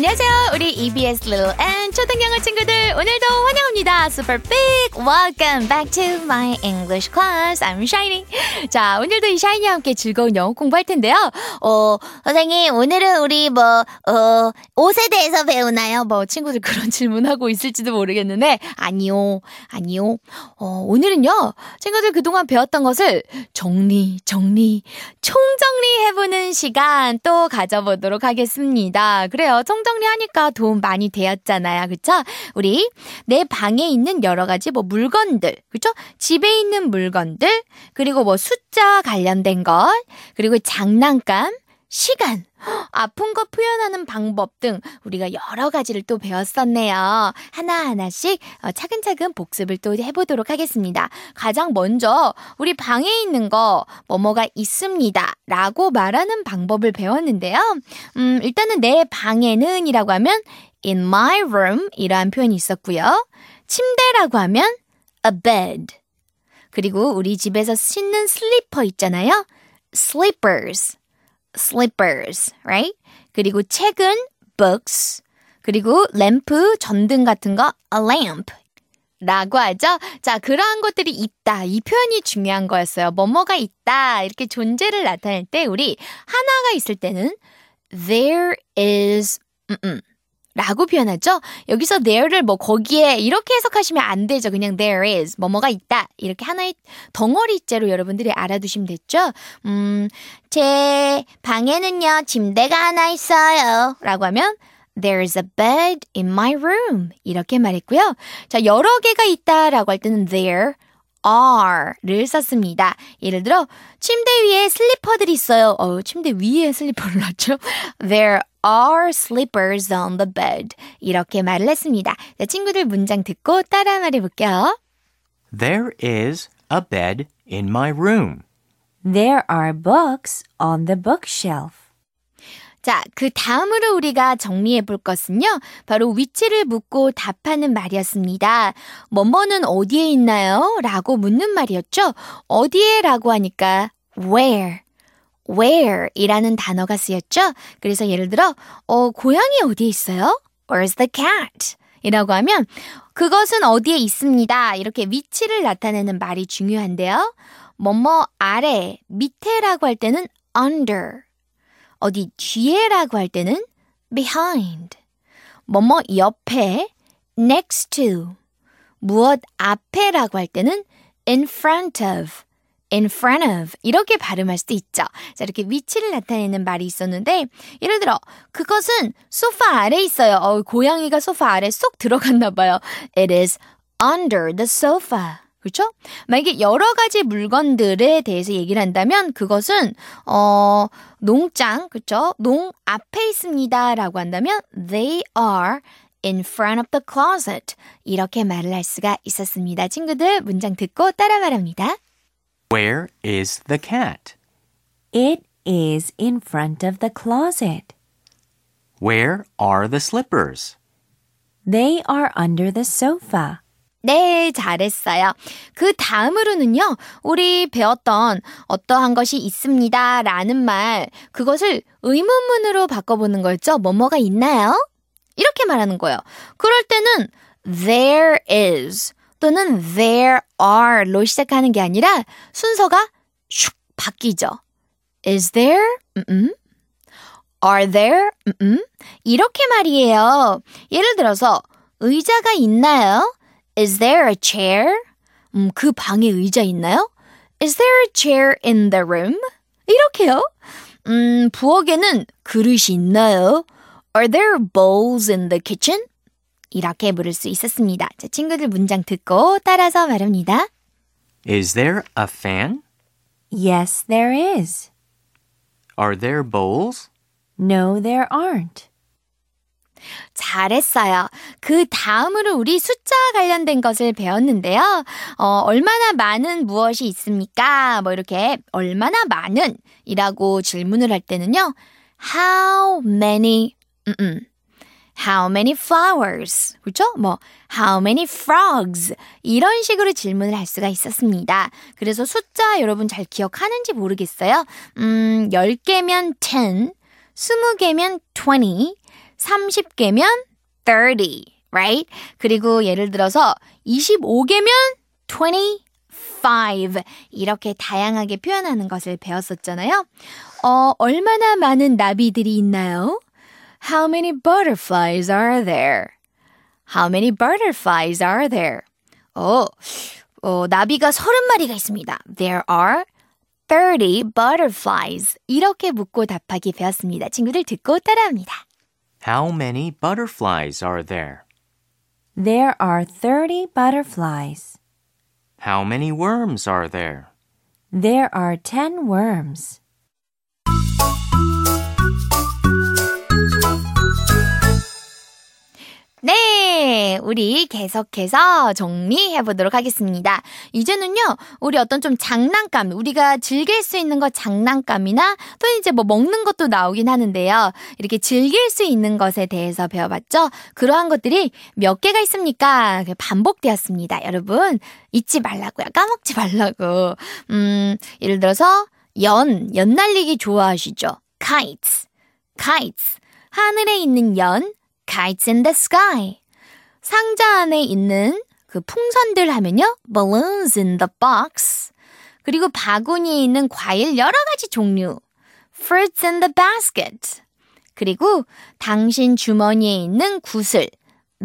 안녕하세요. 우리 EBS Little and 초등 영어 친구들 오늘도 환영합니다. Super big welcome back to my English class. I'm Shiny. 자, 오늘도 이 샤이니와 함께 즐거운 영어 공부할 텐데요. 어, 선생님, 오늘은 우리 뭐, 어, 옷에 대해서 배우나요? 뭐, 친구들 그런 질문하고 있을지도 모르겠는데, 아니요, 아니요. 어, 오늘은요, 친구들 그동안 배웠던 것을 정리, 정리, 총정리해보는 시간 또 가져보도록 하겠습니다. 그래요. 총정 리하니까 도움 많이 되었잖아요. 그쵸? 우리 내 방에 있는 여러 가지 뭐 물건들, 그쵸? 집에 있는 물건들, 그리고 뭐 숫자 관련된 것, 그리고 장난감, 시간, 아픈 거 표현하는 방법 등 우리가 여러 가지를 또 배웠었네요. 하나하나씩 어, 차근차근 복습을 또 해보도록 하겠습니다. 가장 먼저 우리 방에 있는 거 뭐뭐가 있습니다. 라고 말하는 방법을 배웠는데요. 음, 일단은 내 방에는 이라고 하면 in my room 이러한 표현이 있었고요. 침대라고 하면 a bed. 그리고 우리 집에서 신는 슬리퍼 있잖아요. slippers. Slippers, right? 그리고 책은 books. 그리고 램프, 전등 같은 거 a lamp. 라고 하죠. 자, 그러한 것들이 있다. 이 표현이 중요한 거였어요. 뭐뭐가 있다. 이렇게 존재를 나타낼 때 우리 하나가 있을 때는 there is 음, 음. 라고 표현하죠. 여기서 there를 뭐 거기에 이렇게 해석하시면 안 되죠. 그냥 there is 뭐뭐가 있다. 이렇게 하나의 덩어리째로 여러분들이 알아두시면 됐죠. 음, 제 방에는요 침대가 하나 있어요. 라고 하면 There's a bed in my room. 이렇게 말했고요. 자, 여러 개가 있다 라고 할 때는 there are를 썼습니다. 예를 들어 침대 위에 슬리퍼들이 있어요. 어, 침대 위에 슬리퍼를 놨죠. There are slippers on the bed. 이렇게 말을 했습니다. 자, 친구들 문장 듣고 따라 말해 볼게요. There is a bed in my room. There are books on the bookshelf. 자, 그 다음으로 우리가 정리해 볼 것은요. 바로 위치를 묻고 답하는 말이었습니다. 뭐뭐는 어디에 있나요? 라고 묻는 말이었죠. 어디에 라고 하니까 where. Where 이라는 단어가 쓰였죠. 그래서 예를 들어, 어, 고양이 어디에 있어요? Where's the cat? 이라고 하면 그것은 어디에 있습니다. 이렇게 위치를 나타내는 말이 중요한데요. 뭐뭐 아래, 밑에라고 할 때는 under. 어디 뒤에라고 할 때는 behind. 뭐뭐 옆에 next to. 무엇 앞에라고 할 때는 in front of. In front of 이렇게 발음할 수도 있죠. 자, 이렇게 위치를 나타내는 말이 있었는데 예를 들어 그것은 소파 아래 있어요. 어, 고양이가 소파 아래 쏙 들어갔나 봐요. It is under the sofa. 그렇죠? 만약에 여러 가지 물건들에 대해서 얘기를 한다면 그것은 어 농장, 그렇죠? 농 앞에 있습니다라고 한다면 they are in front of the closet. 이렇게 말을 할 수가 있었습니다. 친구들 문장 듣고 따라 말합니다. Where is the cat? It is in front of the closet. Where are the slippers? They are under the sofa. 네, 잘했어요. 그 다음으로는요, 우리 배웠던 어떠한 것이 있습니다. 라는 말, 그것을 의문문으로 바꿔보는 거였죠. 뭐뭐가 있나요? 이렇게 말하는 거예요. 그럴 때는 there is 또는 there are로 시작하는 게 아니라 순서가 슉 바뀌죠. is there? 음 are there? 음 이렇게 말이에요. 예를 들어서 의자가 있나요? Is there a chair? 음, 그 방에 의자 있나요? Is there a chair in the room? 이렇게요. 음, 부엌에는 그릇이 있나요? Are there bowls in the kitchen? 이렇게 물을 수 있었습니다. 자, 친구들 문장 듣고 따라서 말합니다. Is there a fan? Yes, there is. Are there bowls? No, there aren't. 잘했어요. 그 다음으로 우리 숫자 관련된 것을 배웠는데요. 어, 얼마나 많은 무엇이 있습니까? 뭐 이렇게 얼마나 많은 이라고 질문을 할 때는요. How many 음, 음. How many flowers? 그렇죠? 뭐 How many frogs? 이런 식으로 질문을 할 수가 있었습니다. 그래서 숫자 여러분 잘 기억하는지 모르겠어요. 음, 10개면 10, 20개면 20, 30개면 30, right? 그리고 예를 들어서 25개면 25. 이렇게 다양하게 표현하는 것을 배웠었잖아요. 어, 얼마나 많은 나비들이 있나요? How many butterflies are there? How many butterflies are there? 어, 어, 나비가 30마리가 있습니다. There are 30 butterflies. 이렇게 묻고 답하기 배웠습니다. 친구들 듣고 따라합니다. How many butterflies are there? There are 30 butterflies. How many worms are there? There are 10 worms. 네, 우리 계속해서 정리해 보도록 하겠습니다. 이제는요, 우리 어떤 좀 장난감, 우리가 즐길 수 있는 것 장난감이나 또 이제 뭐 먹는 것도 나오긴 하는데요. 이렇게 즐길 수 있는 것에 대해서 배워봤죠? 그러한 것들이 몇 개가 있습니까? 반복되었습니다. 여러분, 잊지 말라고요. 까먹지 말라고. 음, 예를 들어서, 연, 연 날리기 좋아하시죠? kites, kites. 하늘에 있는 연, kites in the sky. 상자 안에 있는 그 풍선들 하면요. balloons in the box. 그리고 바구니에 있는 과일 여러 가지 종류. fruits in the basket. 그리고 당신 주머니에 있는 구슬.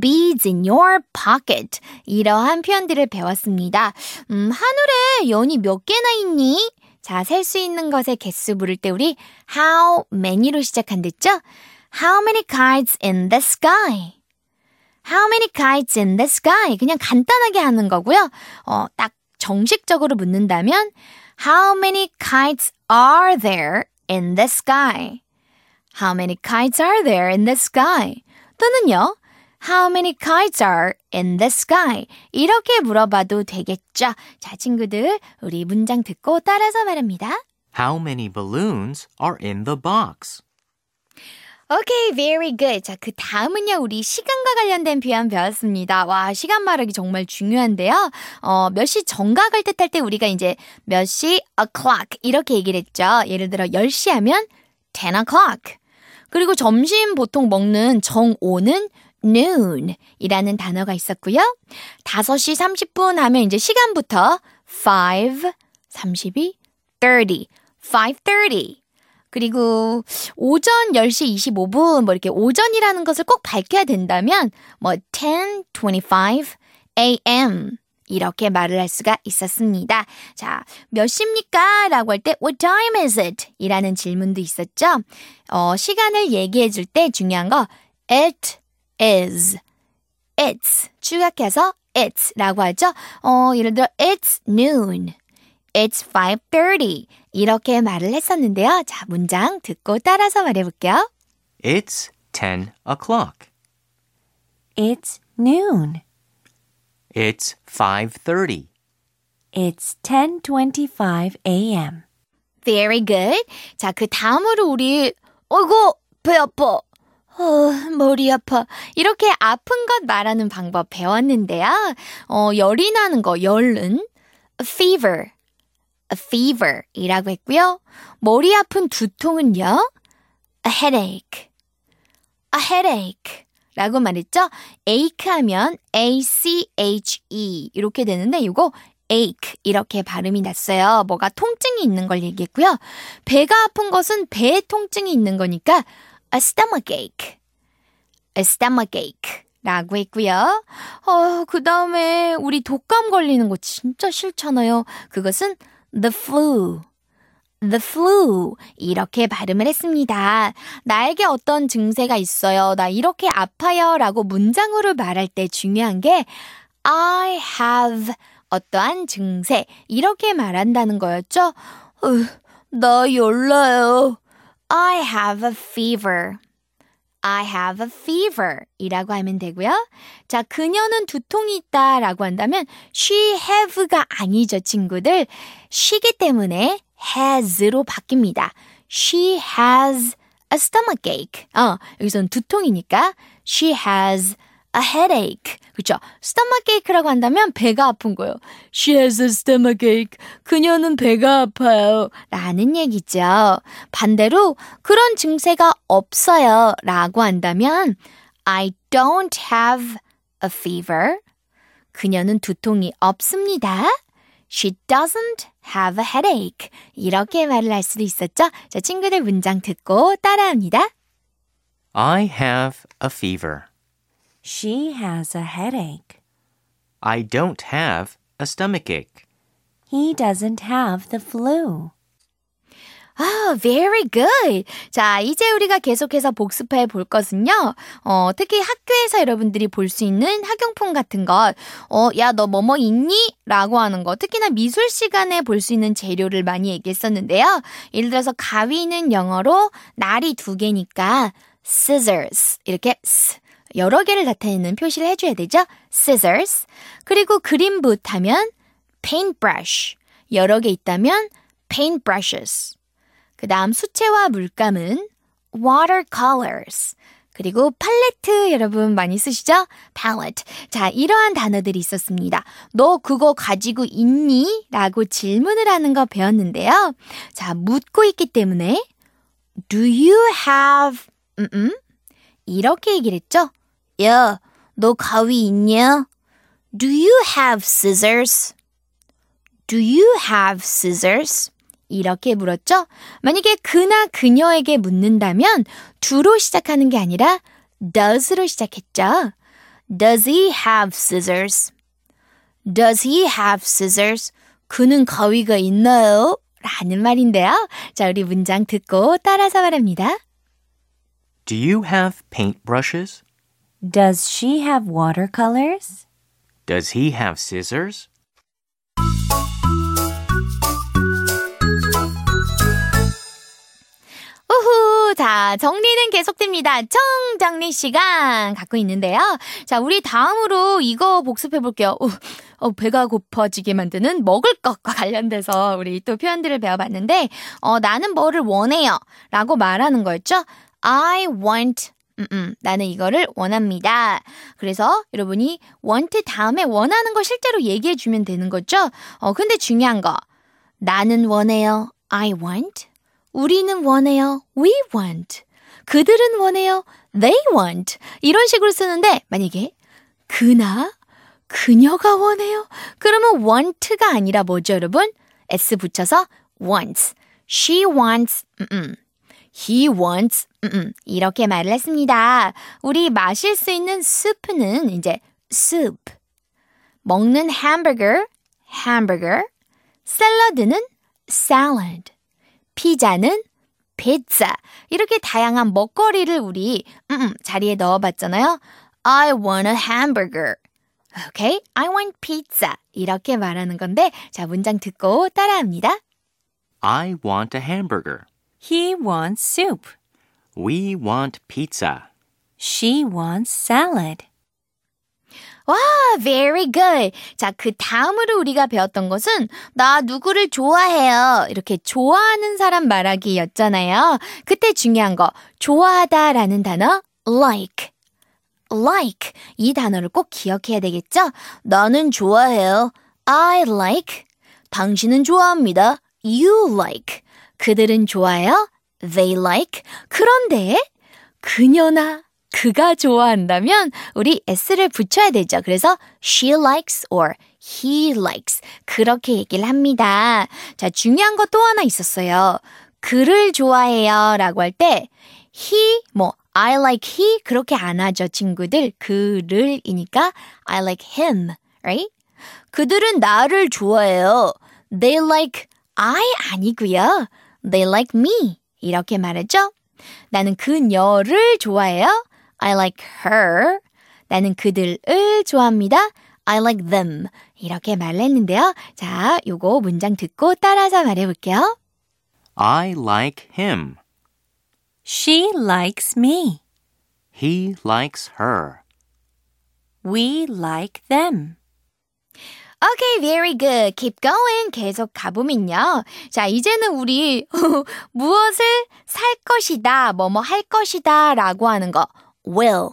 beads in your pocket. 이러한 표현들을 배웠습니다. 음, 하늘에 연이 몇 개나 있니? 자, 셀 수 있는 것의 개수 부를 때 우리 how many로 시작한 댔죠? How many kites in the sky? How many kites in the sky? 그냥 간단하게 하는 거고요. 어, 딱 정식적으로 묻는다면 How many kites are there in the sky? How many kites are there in the sky? 또는요. How many kites are in the sky? 이렇게 물어봐도 되겠죠. 자, 친구들, 우리 문장 듣고 따라서 말합니다. How many balloons are in the box? Okay, very good. 자, 그 다음은요, 우리 시간과 관련된 표현 배웠습니다. 와, 시간 말하기 정말 중요한데요. 어, 몇 시 정각을 뜻할 때 우리가 이제 몇 시 o'clock 이렇게 얘기를 했죠. 예를 들어 10시 하면 10 o'clock. 그리고 점심 보통 먹는 정오는 noon 이라는 단어가 있었고요. 5시 30분 하면 이제 시간부터 5, 32, 30, 5.30. 그리고 오전 10시 25분 뭐 이렇게 오전이라는 것을 꼭 밝혀야 된다면 뭐 10:25 a.m. 이렇게 말을 할 수가 있었습니다. 자, 몇 시입니까? 라고 할 때 What time is it? 이라는 질문도 있었죠. 어, 시간을 얘기해 줄 때 중요한 거 It is. It's. 추격해서 it's 라고 하죠. 어, 예를 들어 It's noon. It's 5.30. 이렇게 말을 했었는데요. 자, 문장 듣고 따라서 말해볼게요. It's 10 o'clock. It's noon. It's 5:30. It's 10:25 a.m. Very good. 자, 그 다음으로 우리, 어이구, 배 아파. 어, 머리 아파. 이렇게 아픈 것 말하는 방법 배웠는데요. 어, 열이 나는 거, 열은 fever. A fever 이라고 했고요. 머리 아픈 두통은요. a headache. a headache. 라고 말했죠? ache 하면 a-c-h-e 이렇게 되는데 이거 ache 이렇게 발음이 났어요. 뭐가 통증이 있는 걸 얘기했고요. 배가 아픈 것은 배에 통증이 있는 거니까 a stomach ache. a stomach ache. 라고 했고요. 어, 그 다음에 우리 독감 걸리는 거 진짜 싫잖아요. 그것은 the flu. the flu. 이렇게 발음을 했습니다. 나에게 어떤 증세가 있어요. 나 이렇게 아파요. 라고 문장으로 말할 때 중요한 게 I have 어떠한 증세. 이렇게 말한다는 거였죠. 으, 나 열나요. I have a fever. I have a fever 이라고 하면 되고요. 자, 그녀는 두통이 있다 라고 한다면 she have가 아니죠, 친구들. 쉬기 때문에 has로 바뀝니다. She has a stomach ache. 어, 여기서는 두통이니까 she has a headache. 그쵸? stomach ache라고 한다면 배가 아픈 거예요. She has a stomach ache. 그녀는 배가 아파요. 라는 얘기죠. 반대로 그런 증세가 없어요. 라고 한다면 I don't have a fever. 그녀는 두통이 없습니다. She doesn't have a headache. 이렇게 말을 할 수도 있었죠? 자, 친구들 문장 듣고 따라합니다. I have a fever. She has a headache. I don't have a stomachache. He doesn't have the flu. 아, very good. 자, 이제 우리가 계속해서 복습해 볼 것은요. 어, 특히 학교에서 여러분들이 볼 수 있는 학용품 같은 것. 어, 야, 너 뭐뭐 있니? 라고 하는 거. 특히나 미술 시간에 볼 수 있는 재료를 많이 얘기했었는데요. 예를 들어서 가위는 영어로 날이 두 개니까 scissors. 이렇게 s. 여러 개를 나타내는 표시를 해줘야 되죠. scissors. 그리고 그림붓 하면 paintbrush. 여러 개 있다면 paintbrushes. 그 다음 수채화 물감은 watercolors. 그리고 팔레트 여러분 많이 쓰시죠? palette. 자, 이러한 단어들이 있었습니다. 너 그거 가지고 있니? 라고 질문을 하는 거 배웠는데요. 자, 묻고 있기 때문에 do you have 음, 음? 이렇게 얘기를 했죠? 야, 너 가위 있냐? Do you have scissors? Do you have scissors? 이렇게 물었죠? 만약에 그나 그녀에게 묻는다면 do로 시작하는 게 아니라 does로 시작했죠. Does he have scissors? Does he have scissors? 그는 가위가 있나요? 라는 말인데요. 자, 우리 문장 듣고 따라서 말합니다. Do you have paintbrushes? Does she have watercolors? Does he have scissors? 우후! 자, 정리는 계속됩니다. 정정리 시간 갖고 있는데요. 자, 우리 다음으로 이거 복습해 볼게요. 어, 어, 배가 고파지게 만드는 먹을 것과 관련돼서 우리 또 표현들을 배워봤는데, 어, 나는 뭐를 원해요. 라고 말하는 거였죠. I want 음, 음, 나는 이거를 원합니다. 그래서 여러분이 want 다음에 원하는 거 실제로 얘기해 주면 되는 거죠? 어, 근데 중요한 거. 나는 원해요. I want. 우리는 원해요. We want. 그들은 원해요. They want. 이런 식으로 쓰는데 만약에 그나 그녀가 원해요. 그러면 want가 아니라 뭐죠, 여러분? s 붙여서 wants. She wants. 음, 음. He wants. 음, 음. 이렇게 말을 했습니다. 우리 마실 수 있는 스프는 이제 soup. 먹는 햄버거, hamburger. 샐러드는 salad. 피자는 피자. 이렇게 다양한 먹거리를 우리 음, 음, 자리에 넣어 봤잖아요. I want a hamburger. Okay? I want pizza. 이렇게 말하는 건데 자 문장 듣고 따라합니다. I want a hamburger. He wants soup. We want pizza. She wants salad. 와, very good. 자, 그 다음으로 우리가 배웠던 것은 나 누구를 좋아해요. 이렇게 좋아하는 사람 말하기였잖아요. 그때 중요한 거 좋아하다라는 단어 like. like 이 단어를 꼭 기억해야 되겠죠? 나는 좋아해요. I like. 당신은 좋아합니다. You like. 그들은 좋아해요. They like. 그런데 그녀나 그가 좋아한다면 우리 s를 붙여야 되죠. 그래서 she likes or he likes 그렇게 얘기를 합니다. 자, 중요한 거 또 하나 있었어요. 그를 좋아해요 라고 할 때 he 뭐 I like he 그렇게 안 하죠, 친구들. 그를이니까 I like him, right? 그들은 나를 좋아해요. They like I 아니고요. They like me. 이렇게 말하죠. 나는 그녀를 좋아해요. I like her. 나는 그들을 좋아합니다. I like them. 이렇게 말을 했는데요. 자, 요거 문장 듣고 따라서 말해 볼게요. I like him. She likes me. He likes her. We like them. Okay, very good. Keep going. 계속 가보면요. 자, 이제는 우리 무엇을 살 것이다, 뭐뭐 할 것이다 라고 하는 거 will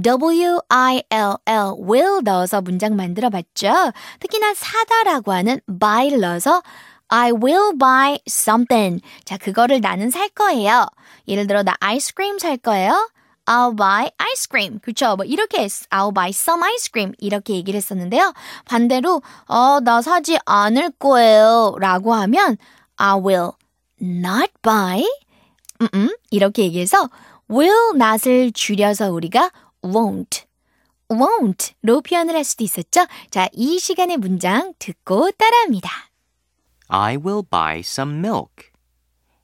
W-I-L-L, will 넣어서 문장 만들어 봤죠? 특히나 사다라고 하는 buy 넣어서 I will buy something. 자, 그거를 나는 살 거예요. 예를 들어, 나 아이스크림 살 거예요. I'll buy ice cream. 그쵸? 뭐, 이렇게, I'll buy some ice cream. 이렇게 얘기를 했었는데요. 반대로, 어, 나 사지 않을 거예요. 라고 하면, I will not buy. 음, 이렇게 얘기해서, will not을 줄여서 우리가 won't. won't로 표현을 할 수도 있었죠? 자, 이 시간의 문장 듣고 따라합니다. I will buy some milk.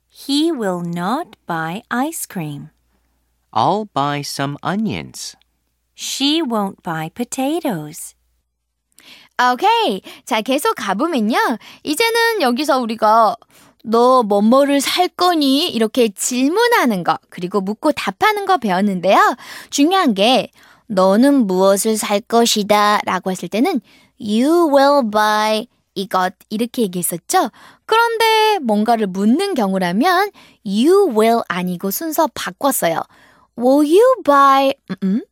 He will not buy ice cream. I'll buy some onions. She won't buy potatoes. 오케이. 자, 계속 가보면요. 이제는 여기서 우리가 너 뭐뭐를 살 거니? 이렇게 질문하는 거, 그리고 묻고 답하는 거 배웠는데요. 중요한 게, 너는 무엇을 살 것이다 라고 했을 때는 you will buy 이것 이렇게 얘기했었죠. 그런데 뭔가를 묻는 경우라면 you will 아니고 순서 바꿨어요. Will you buy 음, 음?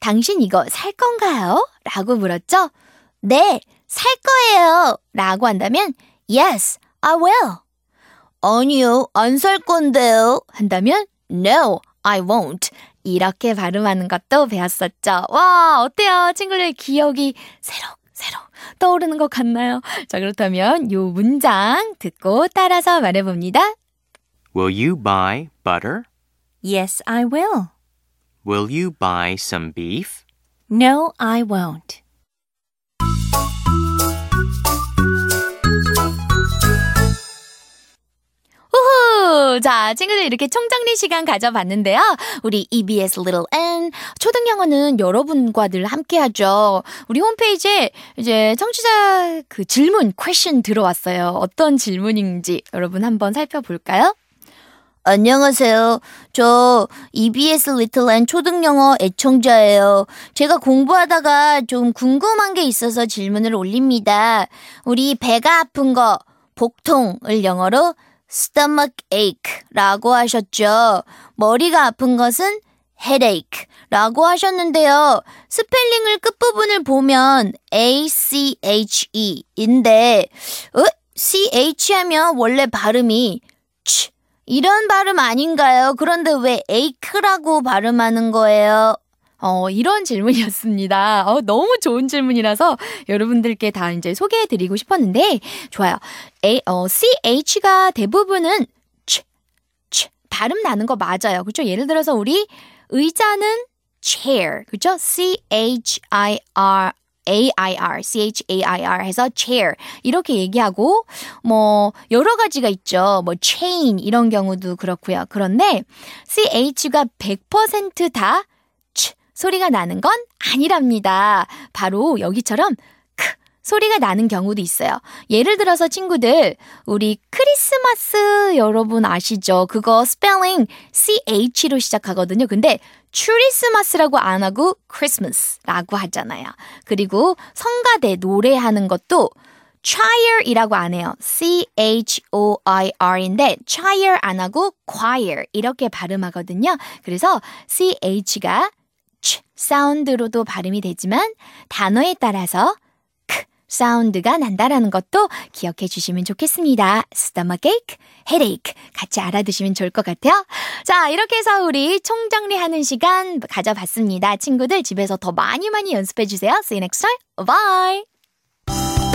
당신 이거 살 건가요? 라고 물었죠. 네, 살 거예요. 라고 한다면 Yes, I will. 아니요, 안 살 건데요. 한다면 No, I won't. 이렇게 발음하는 것도 배웠었죠. 와, 어때요? 친구들 기억이 새록 새록 떠오르는 것 같나요? 자, 그렇다면 요 문장 듣고 따라서 말해봅니다. Will you buy butter? Yes, I will. Will you buy some beef? No, I won't. 우후! 자, 친구들 이렇게 총정리 시간 가져봤는데요. 우리 EBS Little N 초등 영어는 여러분과 늘 함께 하죠. 우리 홈페이지에 이제 청취자 그 질문, question 들어왔어요. 어떤 질문인지 여러분 한번 살펴볼까요? 안녕하세요. 저 EBS 리틀 앤 초등영어 애청자예요. 제가 공부하다가 좀 궁금한 게 있어서 질문을 올립니다. 우리 배가 아픈 거 복통을 영어로 stomach ache라고 하셨죠. 머리가 아픈 것은 headache 라고 하셨는데요. 스펠링을 끝부분을 보면 A-C-H-E 인데, 어? C-H 하면 원래 발음이 치, 이런 발음 아닌가요? 그런데 왜 ache라고 발음하는 거예요? 어, 이런 질문이었습니다. 어, 너무 좋은 질문이라서 여러분들께 다 이제 소개해드리고 싶었는데, 좋아요. A, 어, CH가 대부분은 치, 치, 발음 나는 거 맞아요. 그죠? 예를 들어서 우리 의자는 chair. 그죠? C-H-I-R. A-I-R, C-H-A-I-R 해서 chair. 이렇게 얘기하고, 뭐, 여러 가지가 있죠. 뭐, chain, 이런 경우도 그렇고요. 그런데, CH가 100%다 치 소리가 나는 건 아니랍니다. 바로 여기처럼 크 소리가 나는 경우도 있어요. 예를 들어서 친구들, 우리 크리스마스 여러분 아시죠? 그거 스펠링 CH로 시작하거든요. 근데 추리스마스라고 안 하고 크리스마스라고 하잖아요. 그리고 성가대 노래하는 것도 choir이라고 안 해요. C-H-O-I-R인데 choir 안 하고 choir 이렇게 발음하거든요. 그래서 CH가 ch 사운드로도 발음이 되지만 단어에 따라서 크 사운드가 난다라는 것도 기억해 주시면 좋겠습니다. stomachache, headache 같이 알아두시면 좋을 것 같아요. 자, 이렇게 해서 우리 총정리하는 시간 가져봤습니다. 친구들 집에서 더 많이 많이 연습해 주세요. See you next time. Bye!